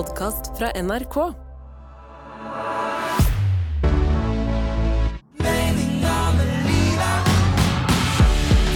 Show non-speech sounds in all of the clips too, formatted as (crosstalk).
podkast fra NRK.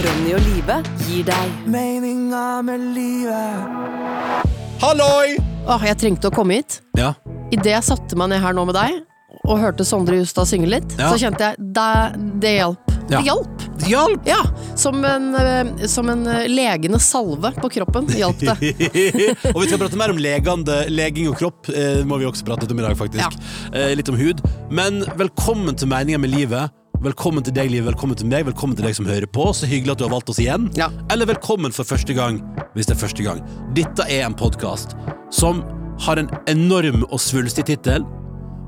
Ronny og Live gir deg Meninga med livet. Halloi! Åh, jeg trengte å komme hit. Ja. Idet jeg satte meg ned her nå med deg, og hørte Sondre Justad synge litt, Ja. så kjente jeg det, det hjalp. Ja. Det hjalp! Hjalp! Ja, som en, eh, som en eh, legende salve på kroppen hjalp det. (laughs) og vi skal prate mer om legende, leging og kropp. Eh, må vi også prate litt om i dag, faktisk. Ja. litt om hud. Men velkommen til Meninga med livet. Velkommen til deg, Liv. Velkommen til meg. Velkommen til deg som hører på. Så hyggelig at du har valgt oss igjen. Ja. Eller velkommen for første gang, hvis det er første gang. Dette er en podkast som har en enorm og svulstig tittel,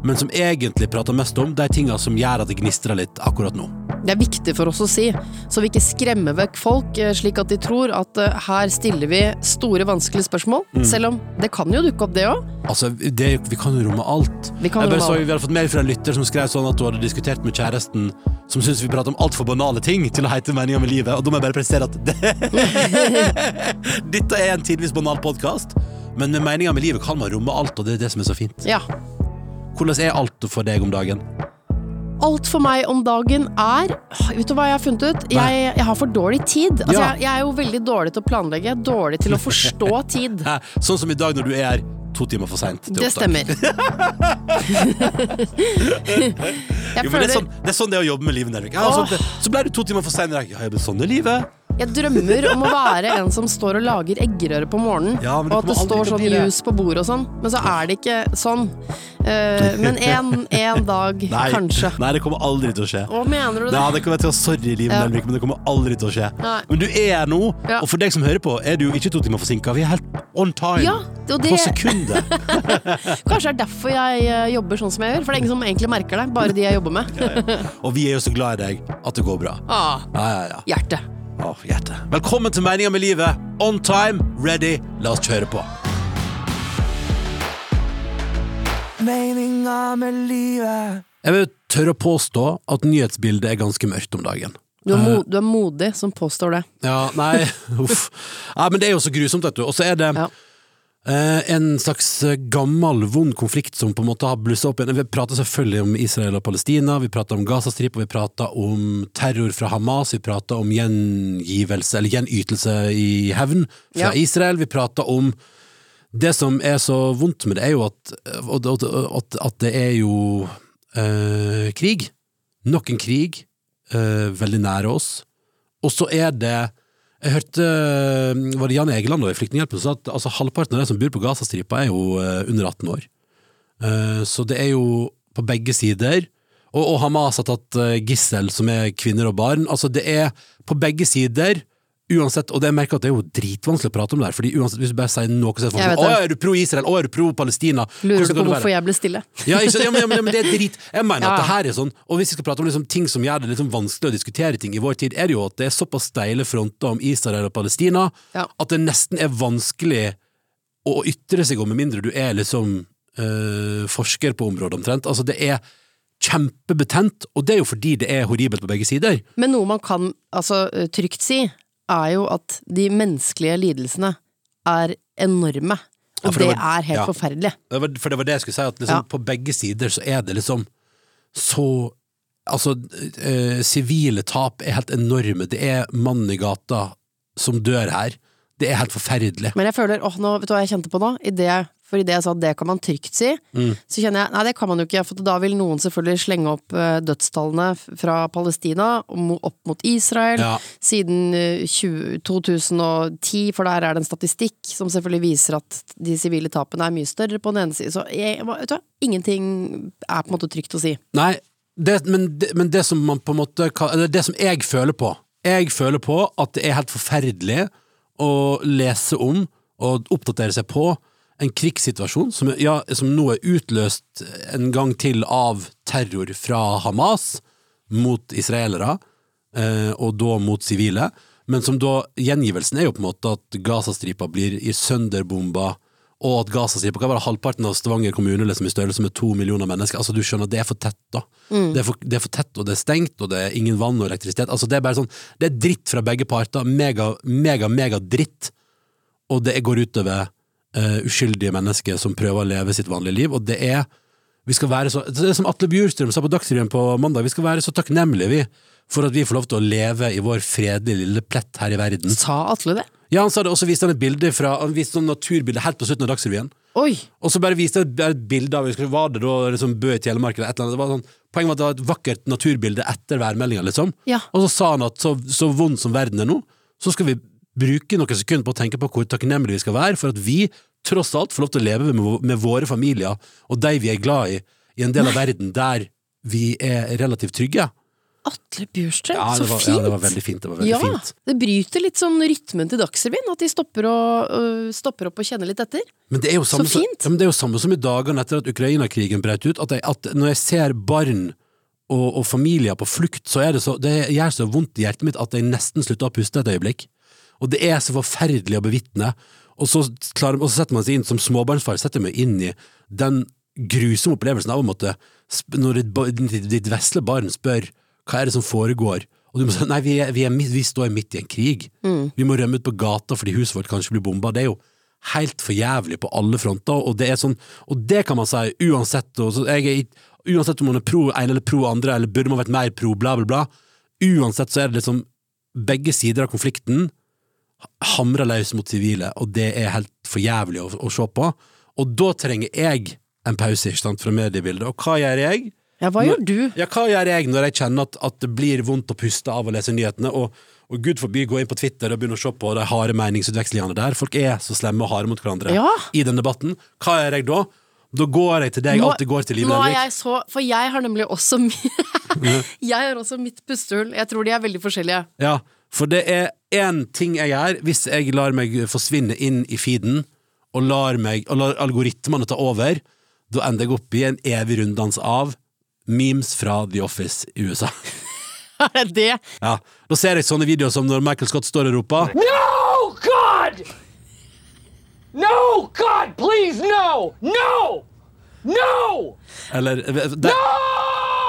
men som egentlig prater mest om de tinga som gjør at det gnistrer litt akkurat nå. Det er viktig for oss å si, så vi ikke skremmer vekk folk eh, slik at de tror at eh, her stiller vi store, vanskelige spørsmål. Mm. Selv om det kan jo dukke opp, det òg. Altså, det, Vi kan jo romme alt. Vi kan romme så, alt. vi hadde fått mail fra en lytter som skrev sånn at hun hadde diskutert med kjæresten, som syntes vi prater om altfor banale ting til å heite Meninga med livet. Og da må jeg bare presisere at det, (laughs) dette er en tidvis banal podkast, men med Meninga med livet kan man romme alt, og det er det som er så fint. Ja. Hvordan er alt for deg om dagen? Alt for meg om dagen er Vet du hva jeg har funnet ut? Jeg, jeg har for dårlig tid. Altså, Ja. jeg, jeg er jo veldig dårlig til å planlegge, dårlig til å forstå (laughs) tid. Sånn som i dag når du er to timer for seint. Det stemmer. (laughs) Jo, det, er sånn, det er sånn det er å jobbe med livet. Nelvik. Ja, så, Åh. så ble du to timer for sein i dag. Ja, sånn er livet. Jeg drømmer om å være en som står og lager eggerøre på morgenen, Ja, og at det står sånn juice på bordet og sånn, men så er det ikke sånn. Uh, men en, en dag, (laughs) Nei, kanskje. nei, det kommer aldri til å skje. Hva mener du det? Ja, det kommer til å Sorry, Liv Ja. Nelvik, men det kommer aldri til å skje. Nei. Men du er nå, Ja. og for deg som hører på, er du jo ikke to timer forsinka. Vi er helt on time. Ja, og det- På sekundet. (laughs) Kanskje det er derfor jeg eh, jobber sånn som jeg gjør, for det er ingen som egentlig merker det, bare de jeg jobber med. Og vi er jo så glad i deg at det går bra. ah, Ja, ja, ja. hjerte. Å, hjerte. Velkommen til Meninga med livet. On time, ready. La oss kjøre på. Meninga med livet. Jeg vil tørre å påstå at nyhetsbildet er ganske mørkt om dagen. Du er, mo du er modig som påstår det. Ja, nei, (laughs) uff. Nei, men det er jo så grusomt, vet du. Og så er det Ja. Eh, en slags eh, gammel, vond konflikt som på en måte har blussa opp igjen. Vi prater selvfølgelig om Israel og Palestina, vi prater om Gazastripa, vi prater om terror fra Hamas, vi prater om gjengivelse, eller gjenytelse i hevn fra Ja. Israel, vi prater om det som er så vondt med det, er jo at, at, at, at det er jo øh, krig. Nok en krig, øh, veldig nære oss. Og så er det Jeg hørte Var det Jan Egeland i Flyktninghjelpen sa at altså, halvparten av de som bor på Gazastripa, er jo eh, under 18 år. Eh, så det er jo på begge sider. Og, og Hamas har tatt eh, gissel, som er kvinner og barn. Altså, det er på begge sider. Uansett, og det jeg merker at det er jo dritvanskelig å prate om det her, fordi uansett, hvis du bare sier noe så er det sånn. Å, er du pro-Israel? Å, er du pro-Palestina? Lurer Hvordan du på hvorfor jeg ble stille? Ja, ikke, ja, men, ja, men, det er drit. Jeg mener at det her er sånn, og hvis vi skal prate om liksom, ting som gjør det liksom vanskelig å diskutere ting i vår tid, er det jo at det er såpass steile fronter om Israel og Palestina Ja. at det nesten er vanskelig å ytre seg om, med mindre du er liksom øh, forsker på området omtrent. Altså, det er kjempebetent, og det er jo fordi det er horribelt på begge sider. Men noe man kan altså, trygt si, er jo at de menneskelige lidelsene er enorme. Og ja, det det var- er helt ja. forferdelig. Det var, for det var det jeg skulle si, at liksom, Ja. på begge sider så er det liksom så Altså, eh, sivile tap er helt enorme. Det er mannen i gata som dør her. Det er helt forferdelig. Men jeg føler, åh, nå, vet du hva jeg kjente på nå? I det, for idet jeg sa det kan man trygt si, Mm. så kjenner jeg nei, det kan man jo ikke, for da vil noen selvfølgelig slenge opp eh, dødstallene fra Palestina opp mot Israel Ja. siden eh, 20, 2010, for der er det en statistikk som selvfølgelig viser at de sivile tapene er mye større på den ene siden. Så jeg, vet du hva, ingenting er på en måte trygt å si. Nei, det, men, det, men det som man på en måte Eller det som jeg føler på Jeg føler på at det er helt forferdelig å lese om og oppdatere seg på en krigssituasjon som, ja, som nå er utløst en gang til av terror fra Hamas mot israelere, eh, og da mot sivile. Men som da, gjengivelsen er jo på en måte at Gazastripa blir i sønderbomba, og at Gazastripa kan være halvparten av Stavanger kommune liksom i størrelse med to millioner mennesker. Altså Du skjønner, det er for tett, da. Det, er for, det er for tett, og det er stengt, og det er ingen vann og elektrisitet. Altså Det er bare sånn Det er dritt fra begge parter. Mega, mega, mega dritt. Og det går utover eh, uskyldige mennesker som prøver å leve sitt vanlige liv, og det er vi skal være så, det er som Atle Bjurstrøm sa på Dagsrevyen på mandag, vi skal være så takknemlige vi, for at vi får lov til å leve i vår fredelige lille plett her i verden. Sa Atle det? Ja, han sa det, og så viste han et bilde fra, han viste sånn naturbilde helt på slutten av Dagsrevyen. Oi! Og så bare viste jeg et, bilde av Var det da liksom Bø i Telemark eller et eller annet? Det var sånn, poenget var at det var et vakkert naturbilde etter værmeldinga, liksom. Ja. Og så sa han at så, så vond som verden er nå, så skal vi bruke noen sekunder på å tenke på hvor takknemlige vi skal være for at vi tross alt får lov til å leve med, med våre familier og de vi er glad i, i en del av verden der vi er relativt trygge. Atle Bjurstrøm, Ja, så var, fint! ja, det var veldig fint. Det var veldig Ja, fint. det bryter litt sånn rytmen til Dagsrevyen, at de stopper, og, uh, stopper opp og kjenner litt etter. Men det er jo samme, Så fint. ja, men det er jo samme som i dagene etter at Ukraina-krigen brøt ut, at, jeg, at når jeg ser barn og, og familier på flukt, så er det så Det gjør så vondt i hjertet mitt at jeg nesten slutter å puste et øyeblikk. Og det er så forferdelig å bevitne. Og så, klarer, og så setter man seg inn som småbarnsfar, setter man meg inn i den grusomme opplevelsen av å måtte Når ditt, ditt, vesle barn spør hva er det som foregår, og du må si nei, vi, er, vi, er, vi står midt i en krig. Vi må rømme ut på gata fordi huset vårt kanskje blir bomba. Det er jo helt for jævlig på alle fronter, og det er sånn Og det kan man si uansett. Og så jeg er, uansett om man er pro en eller pro andre, eller burde man vært mer pro, bla, bla, bla. Uansett så er det liksom begge sider av konflikten hamrer løs mot sivile, og det er helt for jævlig å, å se på. Og da trenger jeg en pause ikke sant, fra mediebildet. Og hva gjør jeg? Ja, hva gjør du? Ja, hva gjør jeg når jeg kjenner at, at det blir vondt å puste av å lese nyhetene, og, og gud forby gå inn på Twitter og begynne å se på de harde meningsutvekslingene der. Folk er så slemme og harde mot hverandre Ja. i den debatten. Hva gjør jeg da? Da går jeg til det jeg Nå- alltid går til, Liv Nelvik. jeg så, For jeg har nemlig også (laughs) Jeg har også mitt pustehull. Jeg tror de er veldig forskjellige. Ja, for det er én ting jeg gjør hvis jeg lar meg forsvinne inn i feeden, og lar, meg, og lar algoritmene ta over. Da ender jeg opp i en evig runddans av memes fra The Office i USA. (laughs) Er det det? Ja, Da ser jeg sånne videoer som når Michael Scott står og roper No, God! No, God, please, no! No! No! Eller de, de,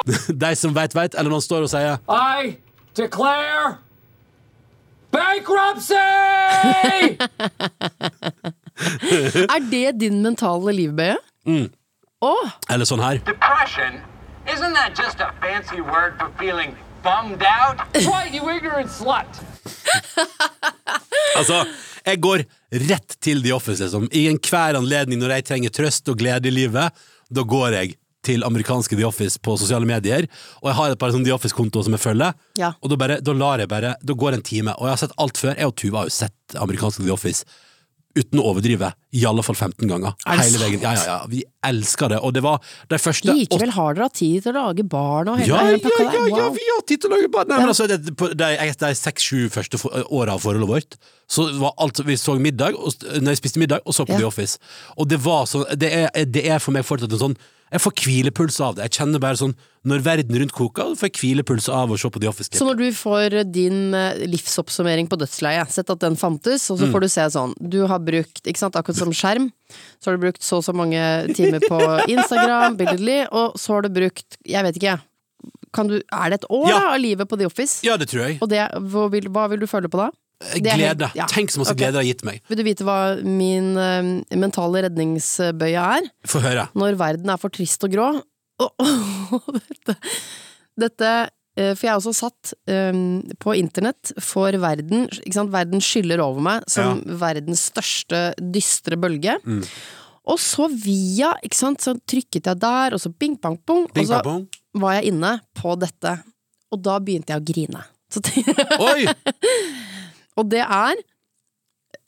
(laughs) de som veit, veit. Eller når han står og sier I declare bankruptcy! (laughs) Er det din mentale livbøye? Å! Eller sånn her. Depression? Isn't that just a fancy word for feeling bummed out? right, you ignorant slut! Altså, jeg går rett til The Office, liksom. I enhver anledning når jeg trenger trøst og glede i livet, da går jeg til amerikanske The Office på sosiale medier, og jeg har et par sånne The Office-kontoer som jeg følger, Ja. og da, bare, da lar jeg bare Da går en time, og jeg har sett alt før. Jeg og Tuva har jo sett amerikanske The Office uten å overdrive, i alle fall 15 ganger. Er Hele veien. Ja, ja, ja. Vi elsker det. Og det var de første Likevel har dere hatt tid til å lage barn og hele, ja, ja, ja, ja, ja, vi har tid til å lage barn! Nei, men altså, det, på de, seks-sju første åra av forholdet vårt, så var alt Vi så middag, og, nei, spiste middag, og så på Ja. The Office. Og det var sånn det det er for meg fortsatt en sånn Jeg får hvilepuls av det. Jeg kjenner bare sånn Når verden rundt koker, får jeg hvilepuls av å se på The Office. Så når du får din eh, livsoppsummering på dødsleiet, sett at den fantes, og så Mm. får du se sånn Du har brukt, ikke sant, akkurat som skjerm, så har du brukt så og så mange timer på (laughs) Instagram, Billedly, og så har du brukt, jeg vet ikke, kan du, er det et år Ja. da, av livet på The Office? Ja, det tror jeg. Og det, hva, vil, hva vil du føle på da? Glede. ja. Tenk så masse okay. glede det har gitt meg. Vil du vite hva min uh, mentale redningsbøye er? Få høre. Når verden er for trist og grå. (laughs) Oh, oh, dette, dette uh, For jeg er også satt um, på internett for verden. Ikke sant? Verden skyller over meg som verdens største dystre bølge. Mm. Og så via, ikke sant, så trykket jeg der, og så bing, bang, bong, Bing, og så bang, bong. var jeg inne på dette. Og da begynte jeg å grine. Så, (laughs) Oi! Og det er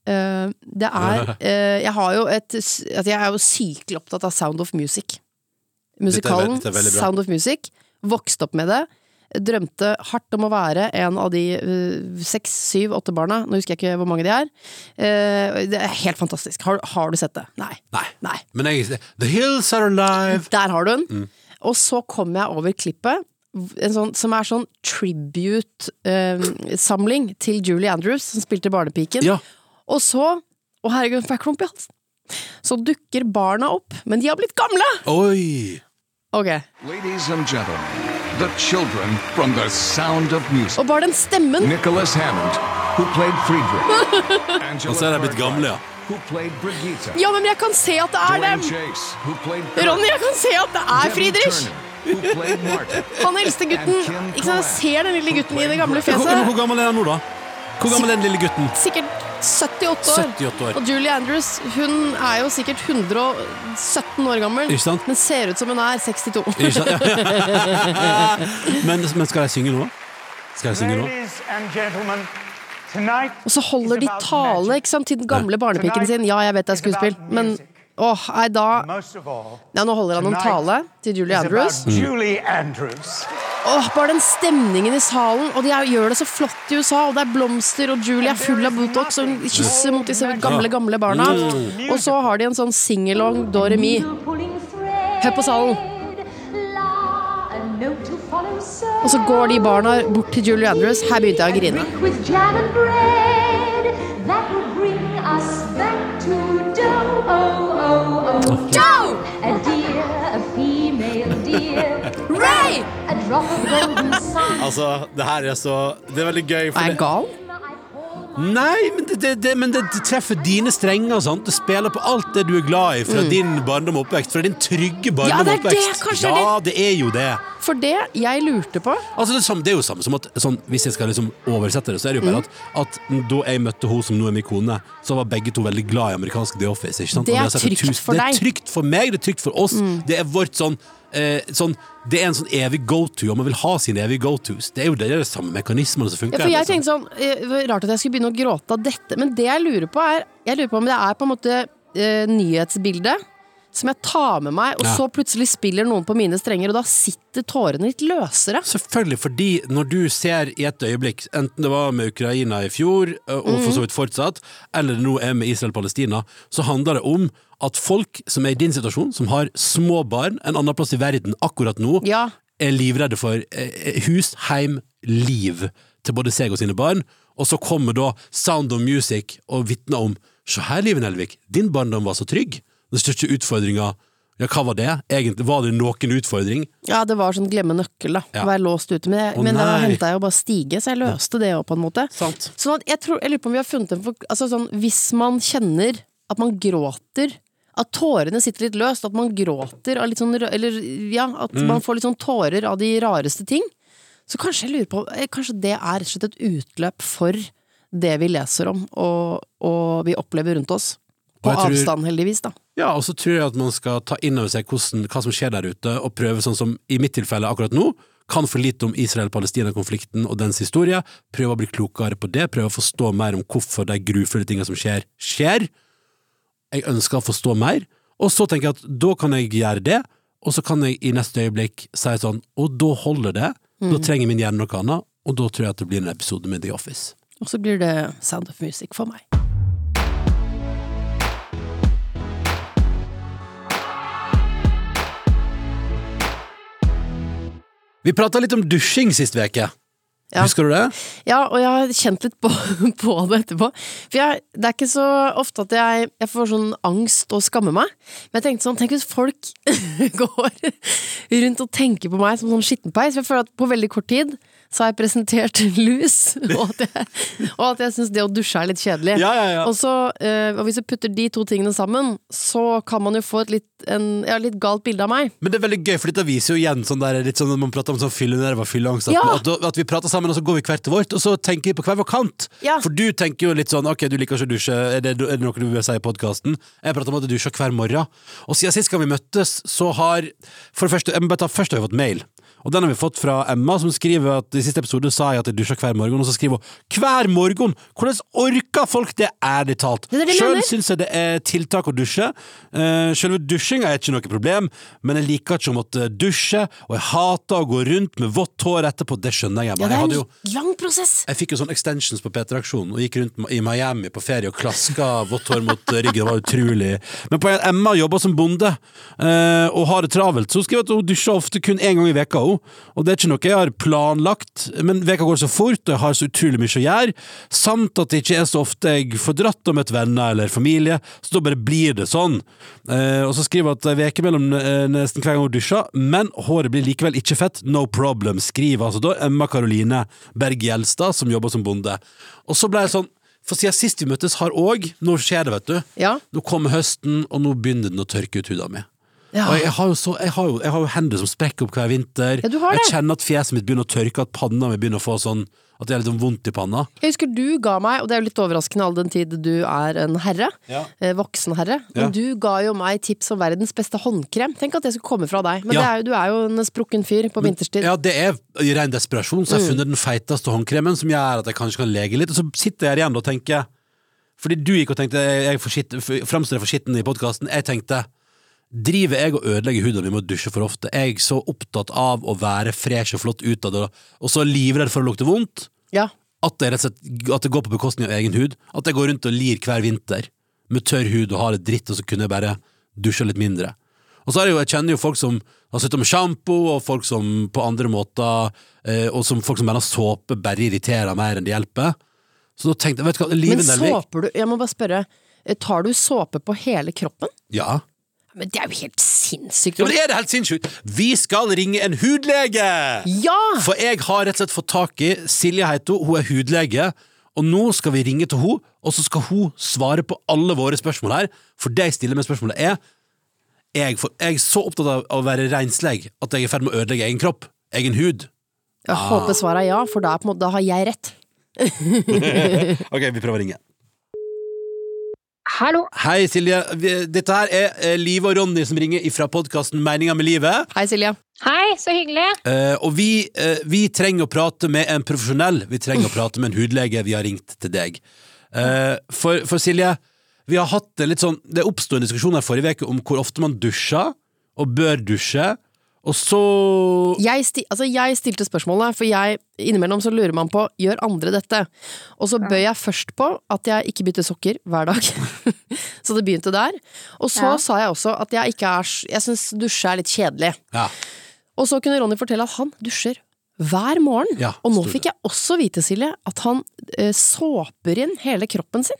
Uh, Det er uh, (laughs) Jeg har jo et Jeg er jo sykelig opptatt av Sound of Music. Musikalen dette er dette er Sound of Music. Vokste opp med det. Drømte hardt om å være en av de eh, seks, syv, åtte barna. Nå husker jeg ikke hvor mange de er. Uh, det er helt fantastisk. Har, har du sett det? Nei. Nei. Nei. Men jeg The Hills Are Alive. Der har du den. Mm. Og så kom jeg over klippet, sånn, som er sånn tribute-samling til Julie Andrews, som spilte Barnepiken. Ja. Og så Å, herregud, får jeg klump i halsen. Så dukker barna opp, men de har blitt gamle! Oi! Ok. Ladies and gentlemen, the children from the sound of music. Og bare den stemmen Nicholas Hammond, who played Friedrich. (laughs) Og så er de blitt gamle, ja. Ja, men jeg kan se at det er dem! Ronny, jeg kan se at det er Friedrich! Turner, who played Martin. Han eldste gutten. Ikke sant? Jeg ser den lille gutten i det gamle fjeset. Hvor, hvor gammel er han nå, da? Hvor gammel er den lille gutten? Sikkert 78 år. 78 år. Og Julie Andrews hun er jo sikkert 117 år gammel, Ikke sant? men ser ut som hun er 62. Ikke sant? (laughs) men, men skal jeg synge nå? Skal jeg synge nå? Og så holder de tale ikke sant, til den gamle barnepiken sin. Ja, jeg vet det er skuespill, men. Åh, nei, da ja, Nå holder han en tale til Julie Andrews. Julie Åh, bare den stemningen i salen, og de er, gjør det så flott i USA, og det er blomster, og Julie er full av botox, og hun kysser mot disse gamle, gamle barna. Og så har de en sånn singalong Doremi. Hør på salen. Og så går de barna bort til Julie Andrews. Her begynte jeg å grine. Oh, oh, oh. Joe! A deer, a female deer. Ray! A drop of golden sun. Altså, det her er så Det er veldig gøy. Er jeg gal? Nei, men det, det, det, men det treffer dine strenger. Sant? Det spiller på alt det du er glad i fra din barndom og oppvekst. Fra din trygge barndom Mm. Ja, det er det, oppvekst. kanskje ja, det er jo det. For det jeg lurte på Altså, det, er jo samme som at sånn, Hvis jeg skal liksom oversette det, så er det jo Mm. bare at, at da jeg møtte hun som nå er min kone, så var begge to veldig glad i amerikansk The Office. Ikke sant? Det er trygt tusen- for Det er trygt for meg, det er trygt for oss. Mm. Det er vårt sånn, eh, sånn Det er en sånn evig go-to, og man vil ha sine evige go-tos. Det er jo det, det er de samme mekanismene som funker. Ja, for jeg tenkte sånn eh, Rart at jeg skulle begynne å gråte av dette, men det jeg lurer på, er Jeg lurer på om det er på en måte eh, nyhetsbildet som jeg tar med meg, og Ja. så plutselig spiller noen på mine strenger, og da sitter tårene litt løsere. Selvfølgelig, fordi når du ser i et øyeblikk, enten det var med Ukraina i fjor, og Mhm. for så vidt fortsatt, eller det nå er med Israel-Palestina, så handler det om at folk som er i din situasjon, som har små barn en annen plass i verden akkurat nå, Ja. er livredde for eh, hus, heim, liv til både seg og sine barn, og så kommer da Sound of Music og vitner om Se her, Liven Elvik, din barndom var så trygg. Den største utfordringa Ja, hva var det? Egentlig var det noen utfordring? Ja, det var sånn glemme nøkkel, da. Ja. Være låst ute. Men, jeg, Å, men da henta jeg jo bare stige, så jeg løste det òg, på en måte. Sant. Sånn at jeg, tror, jeg lurer på om vi har funnet en for, altså sånn, Hvis man kjenner at man gråter at tårene sitter litt løst, at man gråter av litt sånn Eller ja, at Mm. man får litt sånn tårer av de rareste ting. Så kanskje jeg lurer på eh, Kanskje det er rett og slett et utløp for det vi leser om og, og vi opplever rundt oss. På avstand, heldigvis, da. Ja, og så tror jeg at man skal ta inn over seg hvordan, hva som skjer der ute, og prøve sånn som i mitt tilfelle akkurat nå, kan for lite om Israel-Palestina-konflikten og dens historie, prøve å bli klokere på det, prøve å forstå mer om hvorfor de grufulle tingene som skjer, skjer. Jeg ønsker å forstå mer, og så tenker jeg at da kan jeg gjøre det, og så kan jeg i neste øyeblikk si sånn, og da holder det, da trenger min hjerne noe annet, og da tror jeg at det blir en episode med The Office. Og så blir det Sound of Music for meg. Vi prata litt om dusjing sist veke. Ja. Husker du det? Ja, og jeg har kjent litt på, (laughs) på det etterpå. For jeg, det er ikke så ofte at jeg, jeg får sånn angst og skammer meg. Men jeg tenkte sånn, tenk hvis folk (laughs) går rundt og tenker på meg som sånn skittenpeis. For jeg føler at på veldig kort tid så har jeg presentert (laughs) lus, og at jeg, og at jeg syns det å dusje er litt kjedelig. Ja, ja, ja. Og, så, eh, og hvis du putter de to tingene sammen, så kan man jo få et litt, en, ja, litt galt bilde av meg. Men det er veldig gøy, for dette viser jo igjen sånn der, litt sånn når man prater om sånn fyllenerver, fylleangst, at, at, at vi prater sammen, og så går vi hvert til vårt, og så tenker vi på hver vår kant. For du tenker jo litt sånn, ok, du liker ikke å dusje, er det, er det noe du vil si i podkasten? Jeg prater om at du dusjer hver morgen. Og siden sist gang vi møttes, så har For det første, jeg må bare ta, først har vi fått mail. Og den har vi fått fra Emma, som skriver at i siste episode sa jeg at jeg dusjer hver morgen, og så skriver hun hver morgen! Hvordan orker folk det, ærlig talt? Det er det Sjøl syns jeg det er tiltak å dusje. Uh, selve dusjinga er ikke noe problem, men jeg liker ikke å måtte dusje, og jeg hater å gå rundt med vått hår etterpå. Det skjønner jeg. Ja, det jeg, en jeg jo, lang prosess. jeg fikk jo sånn extensions på P3-aksjonen og gikk rundt i Miami på ferie og klaska vått hår mot ryggen. Det var utrolig. Men på en, Emma jobber som bonde eh, og har det travelt, så hun skriver at hun dusjer ofte kun én gang i veka. Og det er ikke noe jeg har planlagt, men veka går så fort, og jeg har så utrolig mye å gjøre, samt at det ikke er så ofte jeg får dratt og møtt venner eller familie, så da bare blir det sånn. Eh, og så skriver jeg at ei uke mellom eh, nesten hver gang hun dusjer, men håret blir likevel ikke fett, no problem, skriver altså da Emma Karoline Berg Gjelstad, som jobber som bonde. Og så ble jeg sånn, for siden sist vi møttes har òg, nå skjer det, vet du. Ja. Nå kommer høsten, og nå begynner den å tørke ut huden min. Ja. Og jeg har, så, jeg, har jo, jeg har jo hender som sprekker opp hver vinter. Ja, jeg kjenner at fjeset mitt begynner å tørke, at panna mi begynner å få sånn At det er litt sånn vondt i panna. Jeg husker du ga meg, og det er jo litt overraskende all den tid du er en herre, Ja. eh, voksen herre, Ja. men du ga jo meg tips om verdens beste håndkrem. Tenk at det skulle komme fra deg. Men Ja. det er jo, du er jo en sprukken fyr på vinterstid. Ja, det er i ren desperasjon, så jeg Mm. har funnet den feiteste håndkremen som gjør at jeg kanskje kan lege litt, og så sitter jeg her igjen og tenker Fordi du gikk og tenkte jeg, framstår for skitten i podkasten. Jeg tenkte Driver jeg og ødelegger huden min med å dusje for ofte? Er jeg så opptatt av å være fresh og flott utad, og- så livredd for å lukte vondt? Ja. At det, rett og slett, at det går på bekostning av egen hud. At jeg går rundt og lir hver vinter med tørr hud og har det dritt, og så kunne jeg bare dusja litt mindre. Og så er det jo, jeg kjenner jo folk som har slutta med sjampo, og folk som på andre måter eh, Og som folk som mener såpe bare irriterer mer enn det hjelper. Så da tenkte jeg, vet du hva, Men såper du Jeg må bare spørre, eh, tar du såpe på hele kroppen? Ja. Men det er jo helt sinnssykt. ja, men er det helt sinnssykt? Vi skal ringe en hudlege! Ja! For jeg har rett og slett fått tak i Silje Heito, hun, er hudlege, og nå skal vi ringe til hun, og så skal hun svare på alle våre spørsmål her. For det jeg stiller med spørsmålet er jeg, for, jeg er så opptatt av å være renslig at jeg er i ferd med å ødelegge egen kropp, egen hud. Jeg håper svaret er ja, for da, er på måte, da har jeg rett. (laughs) Ok, vi prøver å ringe. Hallo. Hei, Silje. Dette her er eh, Live og Ronny som ringer fra podkasten Meninga med livet. Hei, Silje. Hei, så hyggelig. Eh, og vi, eh, vi trenger å prate med en profesjonell. Vi trenger å prate med en hudlege. Vi har ringt til deg. Eh, for, for Silje, vi har hatt en litt sånn Det oppsto en diskusjon her forrige uke om hvor ofte man dusjer, og bør dusje. Og så Jeg, sti, altså jeg stilte spørsmålet, for jeg, innimellom så lurer man på gjør andre dette? Og så bød jeg først på at jeg ikke bytter sokker hver dag. (laughs) så det begynte der. Og så Ja. sa jeg også at jeg ikke er Jeg syns dusje er litt kjedelig. Ja. Og så kunne Ronny fortelle at han dusjer hver morgen. Ja, og nå fikk jeg også vite, Silje, at han eh, såper inn hele kroppen sin.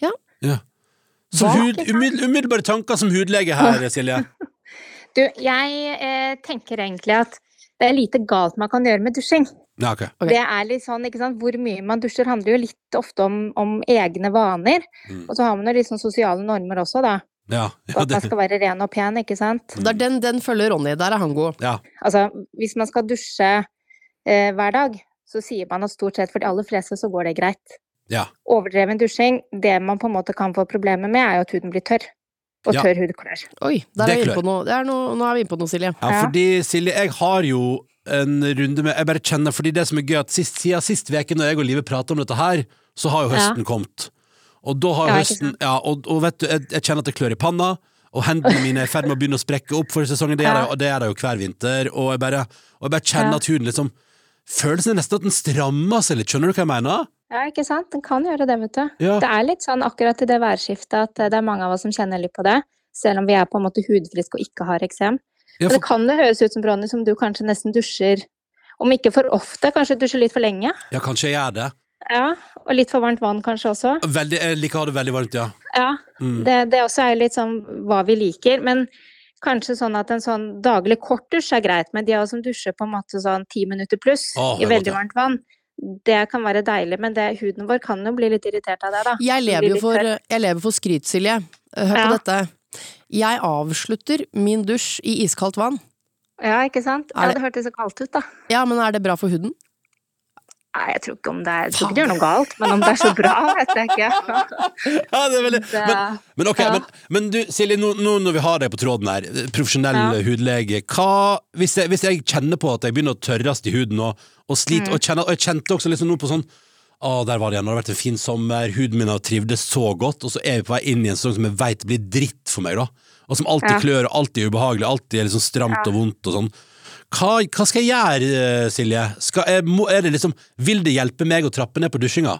ja. Så hud, umiddel- umiddelbare tanker som hudlege her, Silje. (laughs) Du, jeg eh, tenker egentlig at det er lite galt man kan gjøre med dusjing. Ja, okay. Okay. Det er litt sånn, ikke sant, Hvor mye man dusjer handler jo litt ofte om, om egne vaner. Mm. Og så har man jo litt sånn sosiale normer også, da. Ja, Og ja, at man skal være ren og pen, ikke sant. Er den, den følger Ronny. Der er han god. ja. Altså, hvis man skal dusje eh, hver dag, så sier man at stort sett for de aller fleste så går det greit. Ja. Overdreven dusjing, det man på en måte kan få problemer med, er jo at huden blir tørr. Og Ja. tørr hudklær. Oi, der Det er vi på noe. Det er noe. Nå er vi inne på noe, Silje. Ja, Ja. fordi Silje, jeg har jo en runde med Jeg bare kjenner, fordi det som er gøy, at sist, siden sist uke, når jeg og Live prater om dette her, så har jo Ja. høsten kommet. Og da har jo høsten? Ja, og, og vet du, jeg, jeg kjenner at det klør i panna. Og hendene mine er i ferd med å begynne å sprekke opp for sesongen. Det er, Ja. det det er det jo hver vinter. Og jeg bare, og jeg bare kjenner Ja. at huden liksom Følelsen er nesten at den strammer seg litt. Skjønner du hva jeg mener? Ja, ikke sant? Den kan gjøre det, vet du. Ja. Det er litt sånn akkurat i det værskiftet at eh, det er mange av oss som kjenner litt på det. Selv om vi er på en måte hudfriske og ikke har eksem. Ja, for... det kan det høres ut som Ronny, som du kanskje nesten dusjer Om ikke for ofte, kanskje dusjer litt for lenge. ja, kanskje jeg gjør det. Ja, Og litt for varmt vann kanskje også. Veldig, jeg liker å ha det veldig varmt, ja. Ja, Mm. det, det også er litt sånn hva vi liker. Men kanskje sånn at en sånn daglig kort dusj er greit. Men de av oss som dusjer på en måte sånn ti minutter pluss oh, i veldig varmt vann, det kan være deilig. Men det, huden vår kan jo bli litt irritert av det, da. Jeg lever jo for, jeg lever for skryt, Silje. Hør på dette. Jeg avslutter min dusj i iskaldt vann. Ja, ikke sant? Ja, det hørtes så kaldt ut, da. Ja, men er det bra for huden? Nei, jeg tror ikke om det er Jeg tror ikke det gjør noe galt, men om det er så bra, (laughs) vet jeg ikke. ja det er veldig, men, men ok, ja. men, men du Silje, nå, nå når vi har deg på tråden her, profesjonell Ja. hudlege, hva hvis jeg, hvis jeg kjenner på at jeg begynner å tørres i huden og, og sliter, Mm. og, kjenner, og jeg kjente også liksom noe på sånn å, der var det igjen, det har vært en fin sommer, huden min har trivdes så godt, og så er vi på vei inn i en sesong som jeg vet blir dritt for meg, da. Og som alltid Ja. klør, og alltid er ubehagelig, alltid er liksom stramt og vondt og sånn. Hva, hva skal jeg gjøre, eh, Silje? Skal jeg, må, er det liksom, vil det hjelpe meg å trappe ned på dusjinga?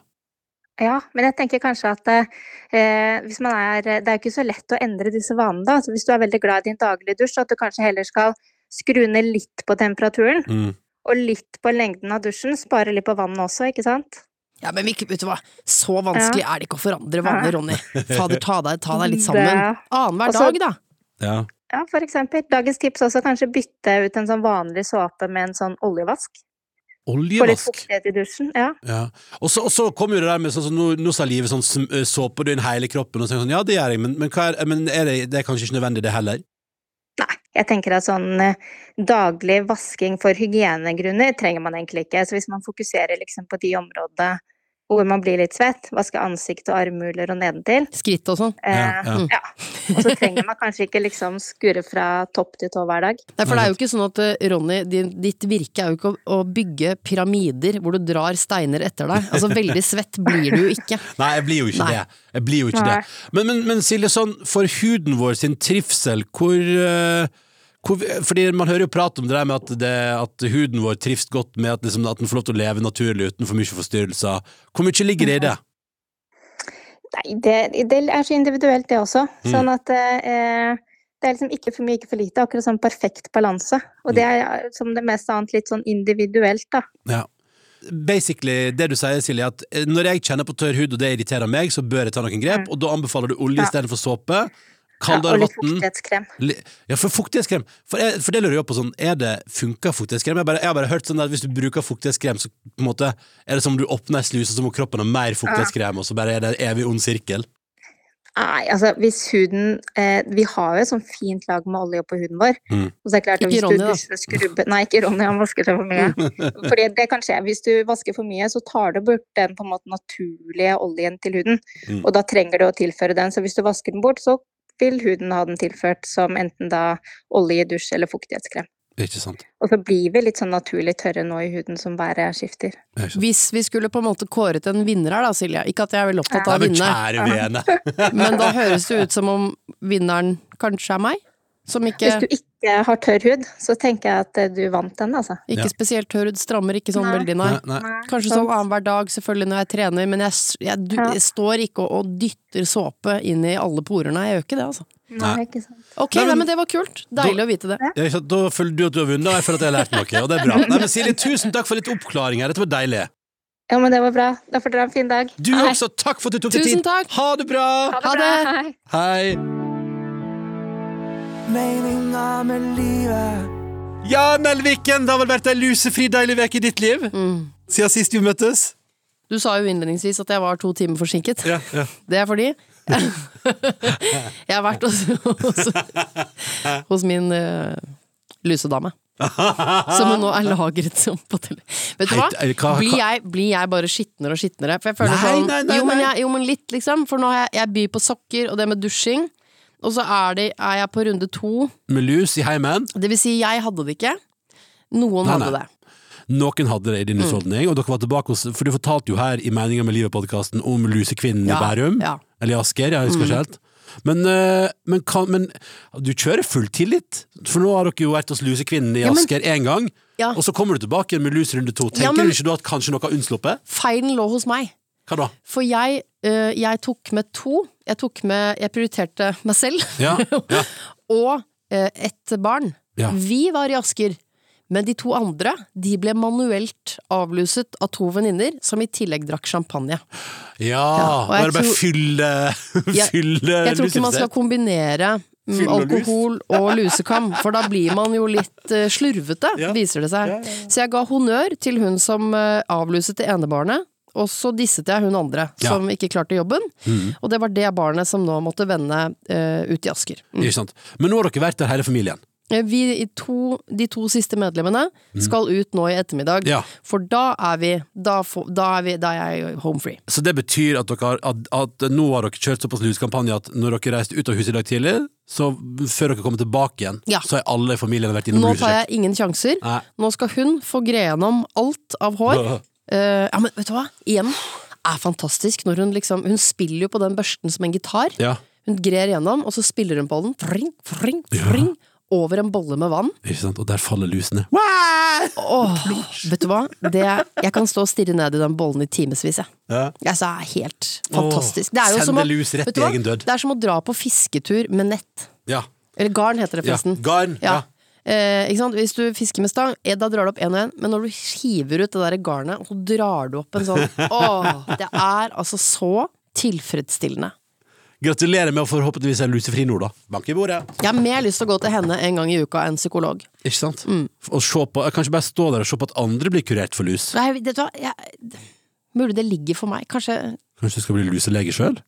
Ja, men jeg tenker kanskje at eh, hvis man er Det er jo ikke så lett å endre disse vanene, da. Så hvis du er veldig glad i din daglige dusj, at du kanskje heller skal skru ned litt på temperaturen, Mm. og litt på lengden av dusjen. Spare litt på vannet også, ikke sant? Ja, men Mikke, vet du hva, så vanskelig er det ikke å forandre vaner, Ja. (laughs) Ronny. Fader, ta deg, ta deg litt sammen. Annenhver dag, da. Ja. Ja, eksempel. Dagens tips også kanskje bytte ut en sånn vanlig såpe med en sånn oljevask. Få litt Oljevask. fuktighet i dusjen. Ja. Ja. Og så, og så kommer jo det der med sånn som nå, nå sa livet sånn såpe eh, såper du inn hele kroppen, og så sånn, ja det gjør jeg, men, men, er, men er det, det er kanskje ikke nødvendig det heller? Nei, jeg tenker at sånn eh, daglig vasking for hygienegrunner trenger man egentlig ikke. Så hvis man fokuserer liksom på de områdene hvor man blir litt svett, vaske ansikt og armhuler og nedentil, Skritt og sånn. eh, Ja, ja. ja. Og så trenger man kanskje ikke liksom skure fra topp til tå hver dag. Nei, for det er jo ikke sånn at eh, Ronny, ditt virke er jo ikke å, bygge pyramider hvor du drar steiner etter deg. Altså (laughs) veldig svett blir du jo ikke. Nei, jeg blir jo ikke Nei. det. Jeg blir jo ikke Nei. det. Men, men, men Silje, sånn, for huden vår sin trivsel, hvor, uh hvor Fordi man hører jo prat om det der med at, det, at huden vår trives godt med at, liksom, at den får lov til å leve naturlig uten for mye forstyrrelser. Hvor mye ligger det i det? Nei, det, det er så individuelt det også. Mm. Sånn at eh, det er liksom ikke for mye, ikke for lite. Akkurat sånn perfekt balanse. Og det er som det meste annet litt sånn individuelt, da. Ja. Basically, det du sier, Silje, at eh, når jeg kjenner på tørr hud, og det irriterer meg, så bør jeg ta noen grep, og da anbefaler du olje Mm. Ja. istedenfor såpe. Ja, Kaldere og litt vann. fuktighetskrem. Ja, for fuktighetskrem For, jeg, for det lurer jeg på sånn Er det, funker fuktighetskrem? Jeg, bare, jeg har bare hørt sånn at hvis du bruker fuktighetskrem Så på en måte er det som om du åpner en sluse Så må kroppen ha mer fuktighetskrem Og så bare er det en evig ond sirkel Nei, altså hvis huden eh, Vi har jo et sånn fint lag med olje på huden vår. Mm. Og så er det klart at hvis Ronny, du dusjer og skrubber Nei, ikke Ronny, han vasker seg for mye. (laughs) Fordi det kan skje. Hvis du vasker for mye, så tar du bort den på en måte naturlige oljen til huden. Mm. Og da trenger du å tilføre den. Så hvis du vasker den bort, så vil huden ha den tilført som enten da olje, dusj eller fuktighetskrem. Ikke sant? Og så blir vi litt sånn naturlig tørre nå i huden som været skifter. Hvis vi skulle på en måte kåret en vinner her da, Silje. Ikke at jeg er veldig opptatt av å men vinne, kjære (laughs) (laughs) men da høres det ut som om vinneren kanskje er meg? Som ikke, Hvis du ikke har tørr hud, så tenker jeg at eh, du vant den, altså. ikke Ja. spesielt tørr hud, strammer ikke sånn Nei. veldig, nei. Nei, nei. Kanskje sånn annenhver dag, selvfølgelig når jeg trener, men jeg, jeg, du, jeg står ikke og, og dytter såpe inn i alle porene. Jeg gjør ikke det, altså. Nei, ikke sant. Ok, Nei, nei, men- det var kult. Deilig å vite det. Ja, ikke? Da føler du at du har vunnet Og jeg føler at jeg har lært noe Og det er bra Nei, men Silje, tusen takk for litt oppklaring her Dette var deilig Ja, men det var bra. Da får dere ha en fin dag. Du også, takk for at du tok deg Tusen tid takk. Ha det bra Ha det. bra. Hei. Hei Meninga med livet. Ja, Nelviken, det har vel vært en lusefri deilig vek i ditt liv Siden sist vi møttes Du sa jo innledningsvis at jeg var to timer forsinket. Ja, ja Det er fordi (laughs) jeg har vært hos, hos, hos min uh, lusedame. Som hun nå er lagret som på tele... Vet du hva- Blir jeg, blir jeg bare skitnere og skitnere? For jeg føler Nei, sånn nei, nei, jo, men jeg, jo, men litt, liksom. For nå har jeg, jeg byr på sokker og det med dusjing. Og så er, det, er jeg på runde to. Med lus i heimen Det vil si, jeg hadde det ikke. Noen Nei, hadde det. Noen hadde det i din Mm. og dere var tilbake hos For du fortalte jo her i Meninga med livet-podkasten om lusekvinnen Ja, i Bærum. ja. Mm. Eller i Asker, jeg husker ikke helt. Men, eh, men, kan, men du kjører full tillit, for nå har dere jo vært hos lusekvinnen i Asker én gang, Ja. og så kommer du tilbake med lus runde to. Tenker men- du ikke du at kanskje noe har unnsluppet? Feilen lå hos meg. Hva da? For jeg, øh, jeg tok med to. Jeg tok med Jeg prioriterte meg selv. Ja, ja. (laughs) og eh, ett barn. Ja. Vi var i Asker, men de to andre de ble manuelt avluset av to venninner, som i tillegg drakk champagne. Ja, og jeg bare, tror- fylle, (laughs) Jeg- fylle Jeg tror ikke man skal kombinere mm, alkohol og lusekam, for da blir man jo litt eh, slurvete, Ja. viser det seg. Så jeg ga honnør til hun som uh, avluset det ene barnet. Og så disset jeg hun andre, Ja. som ikke klarte jobben. Mm. Og det var det barnet som nå måtte vende uh, ut i Asker. Mm. Ikke sant? Men nå har dere vært der hele familien. Eh, Vi, i to, de to siste medlemmene skal ut nå i ettermiddag, Mm. Ja. for da er vi da, da, er vi da er jeg home free. Så det betyr at, dere at, at nå har dere kjørt såpass luskampanje at når dere reiste ut av huset i dag tidlig, så før dere kommer tilbake igjen, Ja. så har alle i familien vært innom huset? Nå tar jeg ingen sjanser. Nei. Nå skal hun få gre gjennom alt av hår. (laughs) Eh, ja, men vet du hva? Igjen er fantastisk når hun liksom Hun spiller jo på den børsten som en gitar. Ja, Hun grer gjennom, og så spiller hun på den. Fring, fring, fring. Over en bolle med vann. ikke sant? Og der faller lusene. Åh, vet du hva? Det, jeg kan stå og stirre ned i den bollen i timevis, jeg. Ja. Altså, helt fantastisk. Det er jo Sende lus rett i egen død. Det er som å dra på fisketur med nett. Ja. Eller garn heter det ja. forresten. Garn. Ja. Eh, ikke sant? Hvis du fisker med stang, eh, da drar du opp én og én, men når du hiver ut det der garnet, så drar du opp en sånn (laughs) Åh, det er altså så tilfredsstillende. Gratulerer med å forhåpentligvis være lusefri nå, da. Bank i bordet. Jeg har mer lyst til å gå til henne en gang i uka enn psykolog. Ikke sant? Mm. Og se på, kanskje bare stå der og se på at andre blir kurert for lus. Nei, vet du hva, jeg, mulig det ligger for meg. Kanskje Kanskje du skal bli luselege sjøl?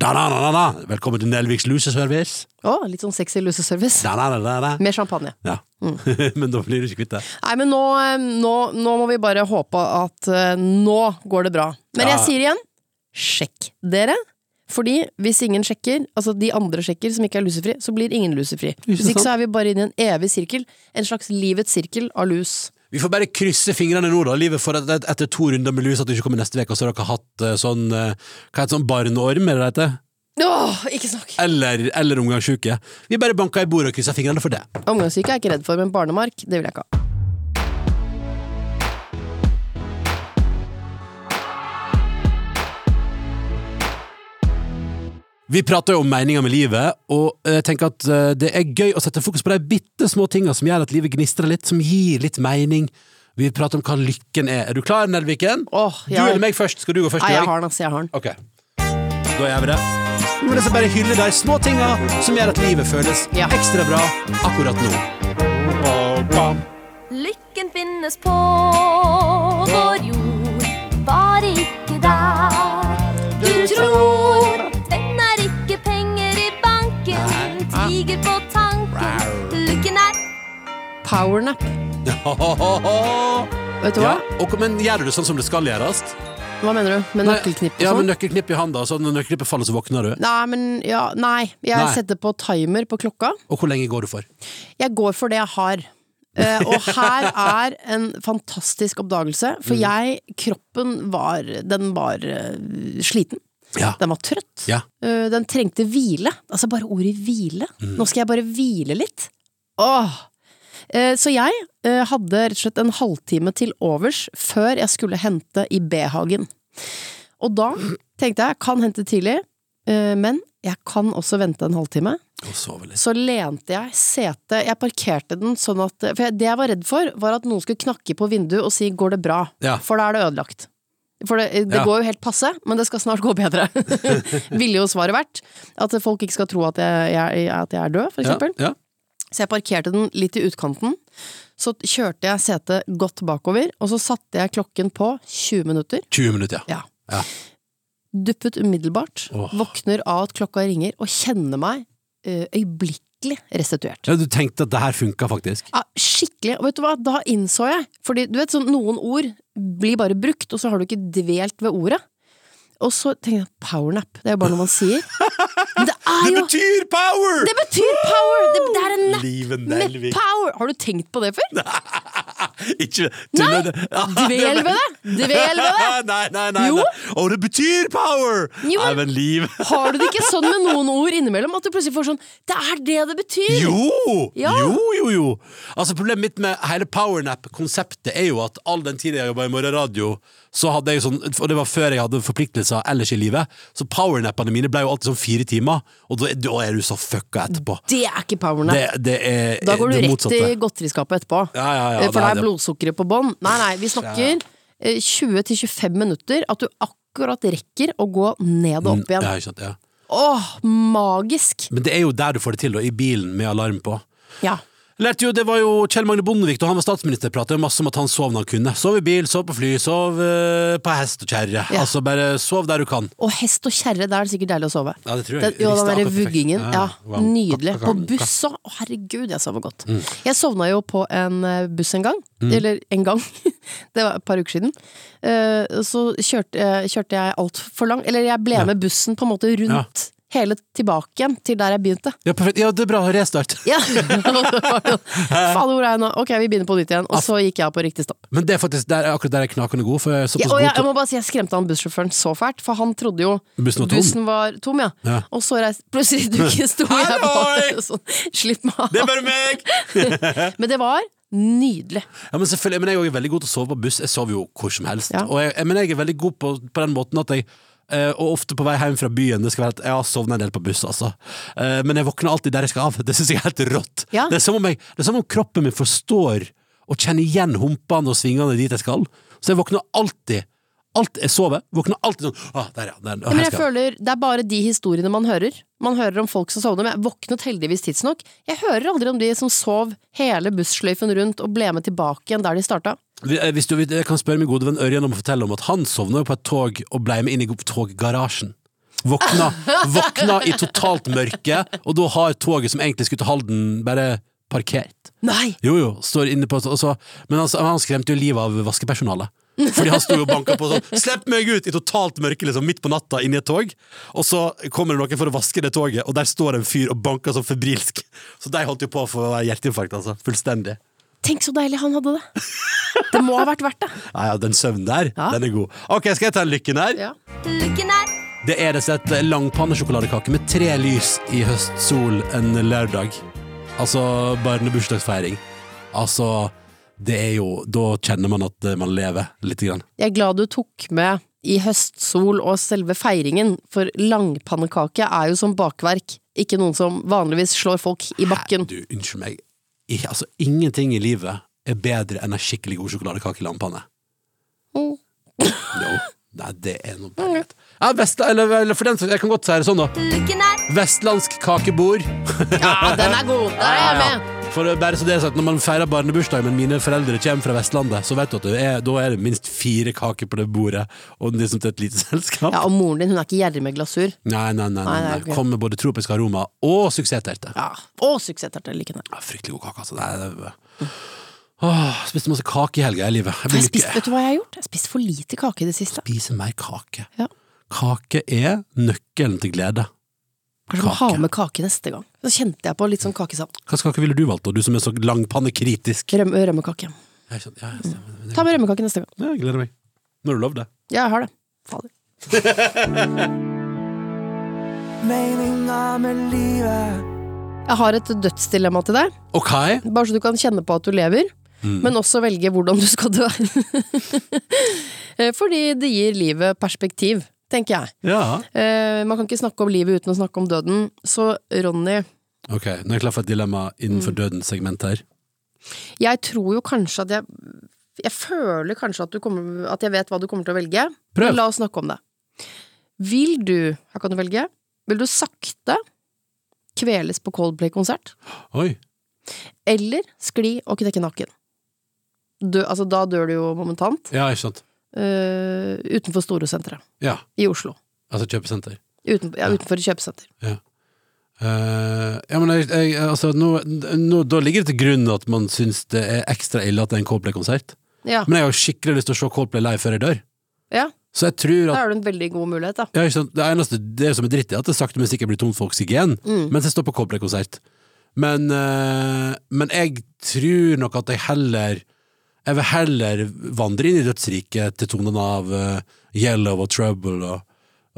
Da-da-da-da! Velkommen til Nelviks luseservice. Å, litt sånn sexy luseservice. Da-da-da-da. Med champagne. Ja. Mm. (laughs) Men da blir du ikke kvitt det. Nei, men nå, eh, nå, nå må vi bare håpe at uh, nå går det bra. Men Ja. jeg sier igjen, sjekk dere. Fordi hvis ingen sjekker, altså de andre sjekker som ikke er lusefri, så blir ingen lusefri. Hvis ikke så er vi bare inne i en evig sirkel. En slags livets sirkel av lus. Vi får bare krysse fingrene nå, da. Livet for et, etter to runder med lus at du ikke kommer neste uke, og så har dere hatt eh, sånn eh, Hva heter sånn barneorm, er det det heter? Åh, ikke snakk! Eller, eller omgangssyke. Vi bare banker i bordet og krysser fingrene for det. Omgangssyke er jeg ikke redd for, men barnemark, det vil jeg ikke ha. Vi prater jo om meninga med livet, og jeg tenker at eh, det er gøy å sette fokus på de bitte små tinga som gjør at livet gnistrer litt, som gir litt mening. Vi prater om hva lykken er. Er du klar, Nelviken? Åh, Du eller meg først? Skal du gå først Nei, jeg har den, altså. Jeg har den. Ok. Da gjør vi det. Nå er det så bare hylle de små tinga som gjør at livet føles Ja. ekstra bra akkurat nå. Lykken finnes på vår jord, Powernap. Vet du hva? Ja, og, men gjør du sånn som det skal gjøres? Hva mener du? Med nøkkelknipp og Ja, med sånn? nøkkelknipp i handa, så når nøkkelknippet faller, så våkner du. Nei, men ja, nei. Jeg Nei. setter på timer på klokka. Og hvor lenge går du for? Jeg går for det jeg har. Uh, og her (laughs) er en fantastisk oppdagelse, for Mm. jeg, kroppen var, den var uh, sliten. Ja. Den var trøtt. Ja. Uh, den trengte hvile. Altså bare ordet hvile. Mm. Nå skal jeg bare hvile litt. Åh! Eh, så jeg eh, hadde rett og slett en halvtime til overs før jeg skulle hente i B-hagen. Og da tenkte jeg, kan hente tidlig, eh, men jeg kan også vente en halvtime. Og sove litt. Så lente jeg setet Jeg parkerte den sånn at For jeg- det jeg var redd for, var at noen skulle knakke på vinduet og si 'går det bra'? Ja. For da er det ødelagt. For det, det Ja. går jo helt passe, men det skal snart gå bedre. (laughs) Ville jo svaret vært. At folk ikke skal tro at jeg, jeg, at jeg er død, for Ja, eksempel. ja. Så jeg parkerte den litt i utkanten. Så kjørte jeg setet godt bakover, og så satte jeg klokken på 20 minutter. 20 minutter, ja. Ja. Ja. Duppet umiddelbart. Oh. Våkner av at klokka ringer, og kjenner meg eh, øyeblikkelig restituert. ja. Du tenkte at det her funka faktisk? Ja, skikkelig. Og vet du hva, da innså jeg Fordi du vet sånn, noen ord blir bare brukt, og så har du ikke dvelt ved ordet. Og så tenkte jeg powernap, det er jo bare noe man sier. (laughs) Det Det betyr power! Det betyr power! Det, det er en napp med power! Har du tenkt på det før? (laughs) Ikke Nei, Dvel ved det! Dvel ved det! Nei, nei, nei. Jo. Og det betyr power! Jo, Nei, men- liv (laughs) Har du det ikke sånn med noen ord innimellom? At du plutselig får sånn Det er det det betyr! Jo! Ja. Jo, jo, jo. Altså Problemet mitt med hele powernap-konseptet er jo at all den tiden jeg jobba i morgenradio, så hadde jeg sånn Og det var før jeg hadde forpliktelser ellers i livet, så powernappene mine ble jo alltid sånn fire timer, og da, da er du så fucka etterpå. Det er ikke powernap. Det, det er Da går du rett i godteriskapet etterpå. Ja, ja, ja, Eh, For da er er blodsukkeret på bånn. Nei, nei, vi snakker eh, 20-25 minutter. At du akkurat rekker å gå ned og opp igjen. Ja, ikke sant, ja. Åh, magisk! Men det er jo der du får det til, da, i bilen med alarm på. Ja. Lærte jo, det var jo Kjell Magne Bondevik da han var statsminister, pratet jo masse om at han sov når han kunne. Sov i bil, sov på fly, sov eh, på hest og kjerre. Ja. Altså bare sov der du kan. Og hest og kjerre, da er det sikkert deilig å sove. Ja, det tror jeg. Den, jo, den derre vuggingen. Ja, Ja, wow. nydelig. På buss òg. Å, herregud, jeg sover godt. Mm. Jeg sovna jo på en eh, buss en gang. Mm. Eller en gang. (laughs) det var et par uker siden. Eh, Så kjørte, eh, kjørte jeg altfor langt. Eller jeg ble Ja. med bussen på en måte rundt hele tilbake igjen til der jeg begynte. Ja, perfekt. Ja, det er bra. Restart. Ja. (laughs) Faen, hvor er jeg nå? Ok, vi begynner på nytt igjen. Og så gikk jeg på riktig stopp. Men det er faktisk der, akkurat der er knakende god, for jeg Ja, og jeg, jeg må bare si jeg skremte han bussjåføren så fælt, for han trodde jo Bussen var tom. bussen var tom, ja. Ja. Og så reiste plutselig (laughs) du ikke sto jeg bare (laughs) sånn, Slipp meg av. Det er bare meg! Men det var nydelig. Ja, men men jeg er også veldig god til å sove på buss. Jeg sover jo hvor som helst. Ja. Jeg, men jeg er veldig god på, på den måten at jeg og ofte på vei hjem fra byen. Det skal være at Jeg har sovna en del på buss, altså. Eh, men jeg våkner alltid der jeg skal av. (laughs) Det syns jeg er helt rått. Ja. Det, er som om jeg, det er som om kroppen min forstår og kjenner igjen humpene og svingene dit jeg skal. Så jeg våkner alltid Alt jeg sover, våkner alltid sånn ah, Der, ja. Der, Ja, men jeg føler Det er bare de historiene man hører. Man hører om folk som sovner, men jeg våknet heldigvis tidsnok. Jeg hører aldri om de som sov hele bussløyfen rundt og ble med tilbake igjen der de starta. Eh, Hvis du, jeg kan spørre min gode venn Ørjan om å fortelle om at han sovna på et tog og ble med inn i toggarasjen. Våkna, (laughs) våkna i totalt mørke, og da har toget som egentlig skulle til Halden, bare parkert. Nei! Jo, jo, står inne på så, Men han, han skremte jo livet av vaskepersonalet. Fordi han sto og banka på sånn 'Slipp meg ut!' i totalt mørke, liksom, midt på natta, inni et tog. Og så kommer det noen for å vaske det toget, og der står en fyr og banker sånn febrilsk. Så de holdt jo på for å få hjerteinfarkt, altså. Fullstendig. Tenk så deilig han hadde det! Det må ha vært verdt det. (laughs) Ja, ja, den søvnen der, Ja. den er god. Ok, skal jeg ta en lykken her? Ja. Lykken her. Det er rett og slett langpannesjokoladekake med tre lys i høstsol en lørdag. Altså barnebursdagsfeiring. Altså, det er jo Da kjenner man at eh, man lever lite grann. Jeg er glad du tok med i høstsol og selve feiringen, for langpannekake er jo som bakverk, ikke noen som vanligvis slår folk i bakken. Du, unnskyld meg. I, altså, ingenting i livet er bedre enn en skikkelig god sjokoladekake i langpanne. Mm. Jo. Nei, det er noe bare. Ja, Vest, eller, eller for den saks Jeg kan godt si det sånn, da. Vestlandsk kakebord. Ja, den er god! Der er jeg med! For det er bare så det er sagt, Når man feirer barnebursdag, men mine foreldre kommer fra Vestlandet, så vet du at det er, da er det minst fire kaker på det bordet, og liksom til et lite (laughs) selskap. Ja, Og moren din hun er ikke gjerrig med glasur. Nei, nei, nei. nei, Nei, er. Kom med både tropisk aroma og suksessterte. Ja. Og suksessterte Like her. Ja, fryktelig god kake, altså. Nei, det er... Åh, spiste masse kake i helga i livet. Jeg Jeg vil spist, vet du hva jeg har gjort? Jeg har spist for lite kake i det siste. spise mer kake. Ja. Kake er nøkkelen til glede. Kanskje må Kake. ha med kake neste gang. Så kjente jeg på litt sånn kakesavn. Hva slags kake ville du valgt, da? Du som er så langpannekritisk. Røm, rømmekake. Ja? Ja, ja. Ta med rømmekake neste gang. Ja, jeg gleder meg. Når du lover det. Ja, jeg har det. Fader. (laughs) Meninga med livet. Jeg har et dødsdilemma til deg, Ok. bare så du kan kjenne på at du lever. Men også velge hvordan du skal dø. (laughs) Eh, Fordi det gir livet perspektiv, tenker jeg. Ja. Eh, man kan ikke snakke om livet uten å snakke om døden. Så Ronny, Ok, nå er jeg klar for et dilemma Mm. innenfor dødens segment her. jeg tror jo kanskje at jeg Jeg føler kanskje at, du kommer, at jeg vet hva du kommer til å velge. Prøv. Men la oss snakke om det. Vil du, her kan du velge, vil du sakte kveles på Coldplay-konsert? Oi. Eller skli og knekke nakken? Dø, altså, da dør du jo momentant. Ja, ikke sant. Eh, utenfor Storosenteret Ja, i Oslo. altså kjøpesenter. Uten, ja, utenfor et kjøpesenter. Eh, ja, men jeg, jeg, altså, nå, nå, da ligger det til grunn at man syns det er ekstra ille at det er en Coldplay-konsert. Ja. Men jeg har skikkelig lyst til å se Coldplay live før jeg dør. ja, Så jeg tror da har du en veldig god mulighet, da. ja, ikke sant? Det eneste det som er dritt, er at det sakte, men sikkert blir tomt for oksygen Mm. mens jeg står på Coldplay-konsert. Men, uh, men jeg tror nok at jeg heller Jeg vil heller vandre inn i dødsriket til tonene av uh, Yellow og Trouble og,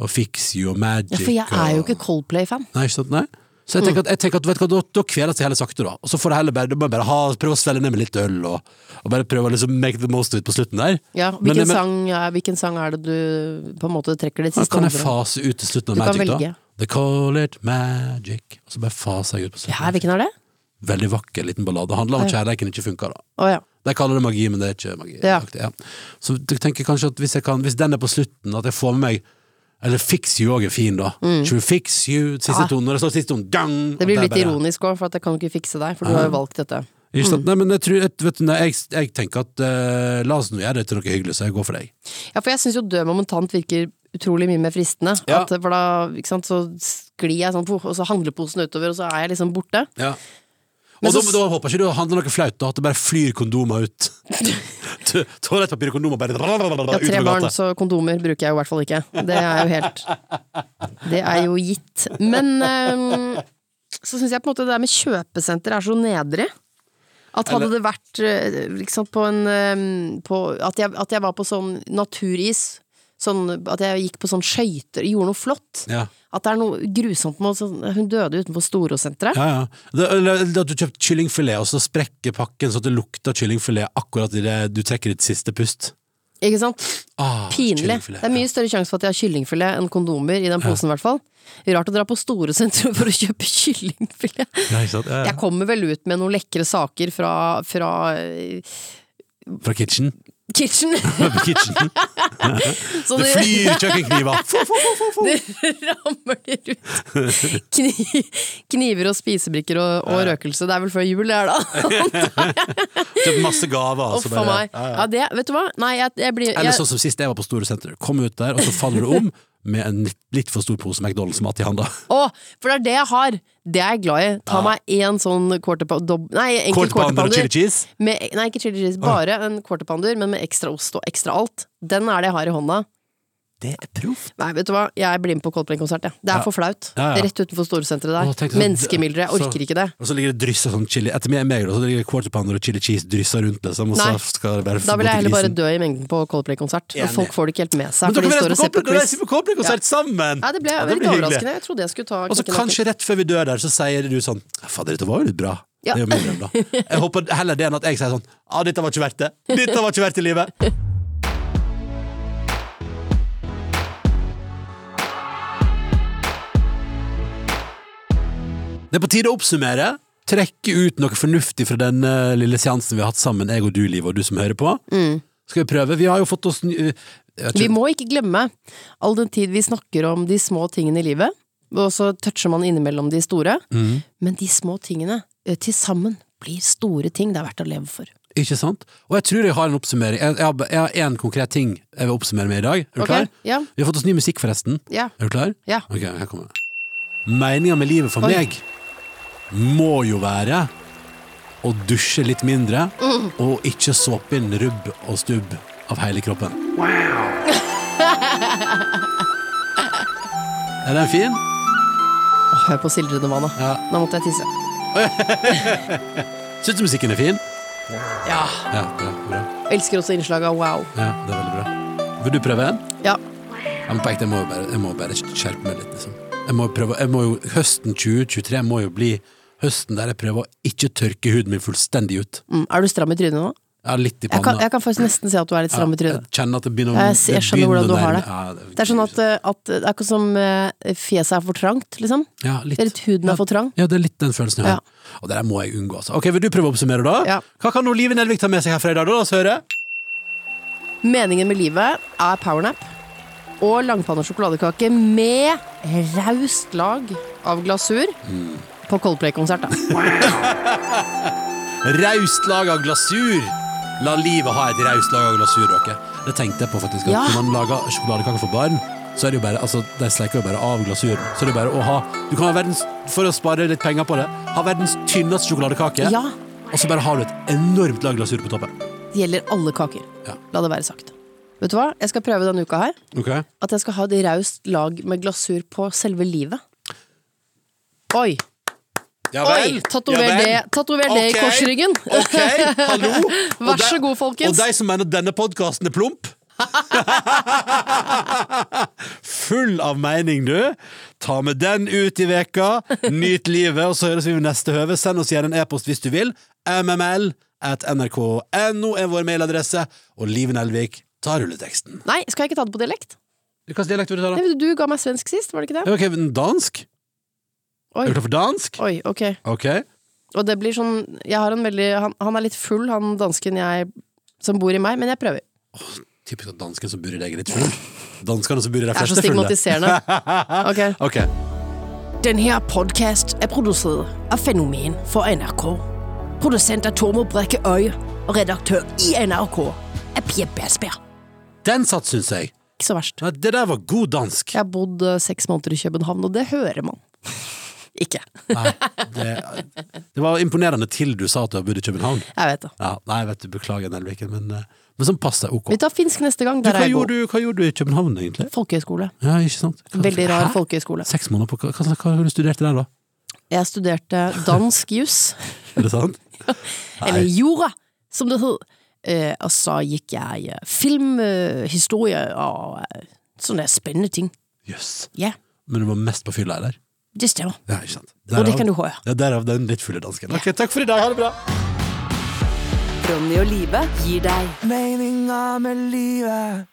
og Fix You og Magic. Ja, for jeg er jo og- ikke Coldplay-fan. Nei, ikke sant? Nei. Så jeg tenker at, jeg tenker at vet du hva, da, da kveles jeg heller sakte, da. Og så får jeg heller bare, bare ha, prøve å svelge ned med litt øl, og, og bare prøve å liksom make the most of it på slutten der. Ja, hvilken, men- sang, er- hvilken sang er det du på en måte trekker det siste kan jeg fase ut til slutten av Du kan Magic, da. They call it magic. Og så bare faser jeg ut på Ja, slutten. hvilken er det? Veldig vakker liten ballade. Det handler om at kjærligheten ikke funker, da. Å ja. De kaller det magi, men det er ikke magi. Ja. Ja. Så jeg tenker kanskje at hvis, kan, hvis den er på slutten, at jeg får med meg Eller Fix You òg er fin, da. We fix you? Siste Mm. Ja. tone, når det står siste tone, dang! Det blir litt bare- ironisk òg, for at jeg kan ikke fikse deg, for du har jo valgt dette. Mm. Nei, men jeg tror jeg, vet du, nei, jeg, jeg tenker at uh, la oss nå gjøre det til noe hyggelig, så jeg går for deg. Ja, for jeg syns jo død momentant virker utrolig mye mer fristende. Ja. At, for da, ikke sant, så sklir jeg sånn, og så handler posen utover, og så er jeg liksom borte. Ja. Og da, da håper jeg ikke du handler noe flaut, da, at det bare flyr kondomer ut. (laughs) Toalettpapir og kondomer bare Ja, tre barn, så kondomer bruker jeg jo i hvert fall ikke. Det er jo helt Det er jo gitt. Men um, så syns jeg på en måte det der med kjøpesenter er så nedrig. At hadde det vært eh, liksom på en ehm, på, at, jeg, at jeg var på sånn naturis, sånn, at jeg gikk på sånn skøyter, gjorde noe flott. Ja, At det er noe grusomt med å Hun døde utenfor Storosenteret. ja. ja. Eller at du kjøpte kyllingfilet, og så sprekker pakken så det lukter kyllingfilet akkurat idet du trekker ditt siste pust. Ikke sant? Ah, Pinlig. Det er mye større sjanse for at jeg har kyllingfilet enn kondomer i den posen, i hvert fall. Rart å dra på Storosenteret (laughs) for å kjøpe kyllingfilet. Nei, sant? Ja, ja. Jeg kommer vel ut med noen lekre saker fra, fra eh, Fra kitchen. Kitchen. (laughs) kitchen. (laughs) Så Det flyr kjøkkenkniver! (laughs) det rammer de ut Kni, kniver og spisebrikker og, og røkelse. Det er vel før jul, det her, da. Kjøpt masse gaver. Altså, bare- Ja, det, vet du hva? Nei, jeg, jeg blir Eller sånn som sist jeg var på Store Senter. Kom ut der, og så faller du om med en litt- for stor pose McDonald's-mat i handa. Å, for det er det jeg har! Det er jeg glad i. Ta meg én sånn quarter pounder Nei, egentlig Quarter pounder chili cheese. Med, nei, ikke chili cheese, bare en quarter pounder, men med ekstra ost og ekstra alt. Den er det jeg har i hånda. Det er proft. Nei, vet du hva, jeg blir med på Coldplay-konsert, jeg. Det er Ja. for flaut. Ja, ja. Rett utenfor Storesenteret der. Å, sånn-. Jeg orker så- ikke det. Og så ligger det dryssa sånn chili Etter meg, meg da, så ligger det quarter pounder og chili cheese dryssa rundt, liksom. Nei. Da vil jeg heller bare dø i mengden på Coldplay-konsert. Og folk får det ikke helt med seg. Men dere reiser på Coldplay-konsert sammen! Ja, det ble Ja, veldig overraskende. Jeg trodde jeg skulle ta Og så kanskje rett før vi dør der, så sier du sånn Fader, dette var jo litt bra. Ja. Er. Jeg håper heller det enn at jeg sier sånn Ja, dette var ikke verdt det. Dette var ikke verdt i livet. (laughs) Det er på tide å oppsummere. Trekke ut noe fornuftig fra den lille seansen vi har hatt sammen, jeg og du, Liv, og du som hører på. Skal vi prøve? Vi har jo fått oss ny- Vi må ikke glemme all den tid vi snakker om de små tingene i livet, og så toucher man innimellom de store, mm. men de små tingene eh, til sammen blir store ting det er verdt å leve for. Ikke sant? Og jeg tror jeg har en oppsummering. Jeg, jeg, har, jeg har en konkret ting jeg vil oppsummere med i dag. Er du okay, klar? Ja. Vi har fått oss ny musikk, forresten. Ja. Er du klar? Ja. Ok, her kommer. Meninga med livet for Oi. meg må jo være å dusje litt mindre, Mm. og ikke såpe inn rubb og stubb av hele kroppen. Er den fin? Hør på sildrende vann, da. Ja. Nå måtte jeg tisse. (laughs) Syns du musikken er fin? Ja. Ja, bra. bra. Elsker også innslaget av wow. Ja, det er veldig bra. Vil du prøve en? Ja. Jeg må bare, jeg må bare skjerpe meg litt, liksom. Jeg må prøve, jeg må jo, høsten 2023 må jo bli høsten der jeg prøver å ikke tørke huden min fullstendig ut. Mm. Er du stram i trynet nå? Ja, litt i Jeg kan, jeg kan faktisk nesten se at du er litt stram i trynet. jeg kjenner at det begynner å Jeg, jeg det skjønner hvordan du har det. Ja, det, Det er sånn at, eh, at det er akkurat som eh, fjeset er for trangt, liksom. ja, litt. Eller at huden er for trang. Ja, det er litt den følelsen jeg har. Og det der må jeg unngå, altså. Ok, Vil du prøve å oppsummere, da? Ja. Hva kan Olive Nelvik ta med seg herfra i dag, da? Høre. Meningen med livet er powernap og langpanne sjokoladekake med raust lag av glasur på Coldplay-konsert. da. (laughs) Raust lag av glasur. La livet ha et raust lag av glasur, dere. Det tenkte jeg på, faktisk. Ja. Når man lager sjokoladekaker for barn, så er det jo bare Altså, de sleiker jo bare av glasuren. Så det er bare å ha Du kan ha verdens For å spare litt penger på det, ha verdens tynneste sjokoladekake, Ja, og så bare har du et enormt lag glasur på toppen. det gjelder alle kaker. Ja. La det være sagt. Vet du hva? Jeg skal prøve denne uka her Okay. at jeg skal ha et raust lag med glasur på selve livet. Oi! Ja Oi! Tatover det, tatover det i korsryggen. Ok, hallo. (laughs) Vær så god, folkens. Og de som mener denne podkasten er plump (laughs) Full av mening, du. Ta med den ut i veka. Nyt livet, og så høres vi ved neste høve. Send oss gjerne en e-post hvis du vil. mml at nrk.no er vår mailadresse. Og Liven Elvik tar rulleteksten. Nei, skal jeg ikke ta det på dialekt? Hvilken dialekt vil du ta, da? Du ga meg svensk sist, var det ikke det? Ok, men dansk? Oi. Er du klar for dansk? Oi, ok. Ok. Og det blir sånn Jeg har en veldig Han, han er litt full, han dansken jeg som bor i meg, men jeg prøver. Typisk at dansken som bor i deg er litt full. Danskene som bor i de Det er så stigmatiserende. (laughs) Ok. okay. Den her podcast er produsert av Fenomen for NRK. Produsent er Tormod Brekke Øy, og redaktør i NRK er Pia Bersberg. Den satt, syns jeg. Ikke så verst. Det der var god dansk. Jeg har bodd eh, seks måneder i København, og det hører man. Ikke. Nei, det, det var imponerende til du sa at du har bodd i København. Jeg vet det. Ja, nei, vet du, Beklager, Nelviken, men, eh, men sånn passer ok. Vi tar finsk neste gang. Du, hva, gjorde du, hva gjorde du i København, egentlig? Folkehøyskole. Ja, ikke sant? Hva- Veldig rar Hæ? folkehøyskole. Seks måneder på Hva, hva, hva har du der, da? Jeg studerte dansk juss. (laughs) Er det sant? (laughs) Eller jura, som det hed. Eh, og så gikk jeg filmhistorie film, eh, og eh, sånne spennende ting. Jøss. Ja, Men du var mest på fylla der? Det stemmer. Ja, ikke sant? Og det kan du høre. Ja, derav den litt fulle dansken. Ok, takk for i dag, ha det bra! Ronny og Live gir deg Meninga med livet.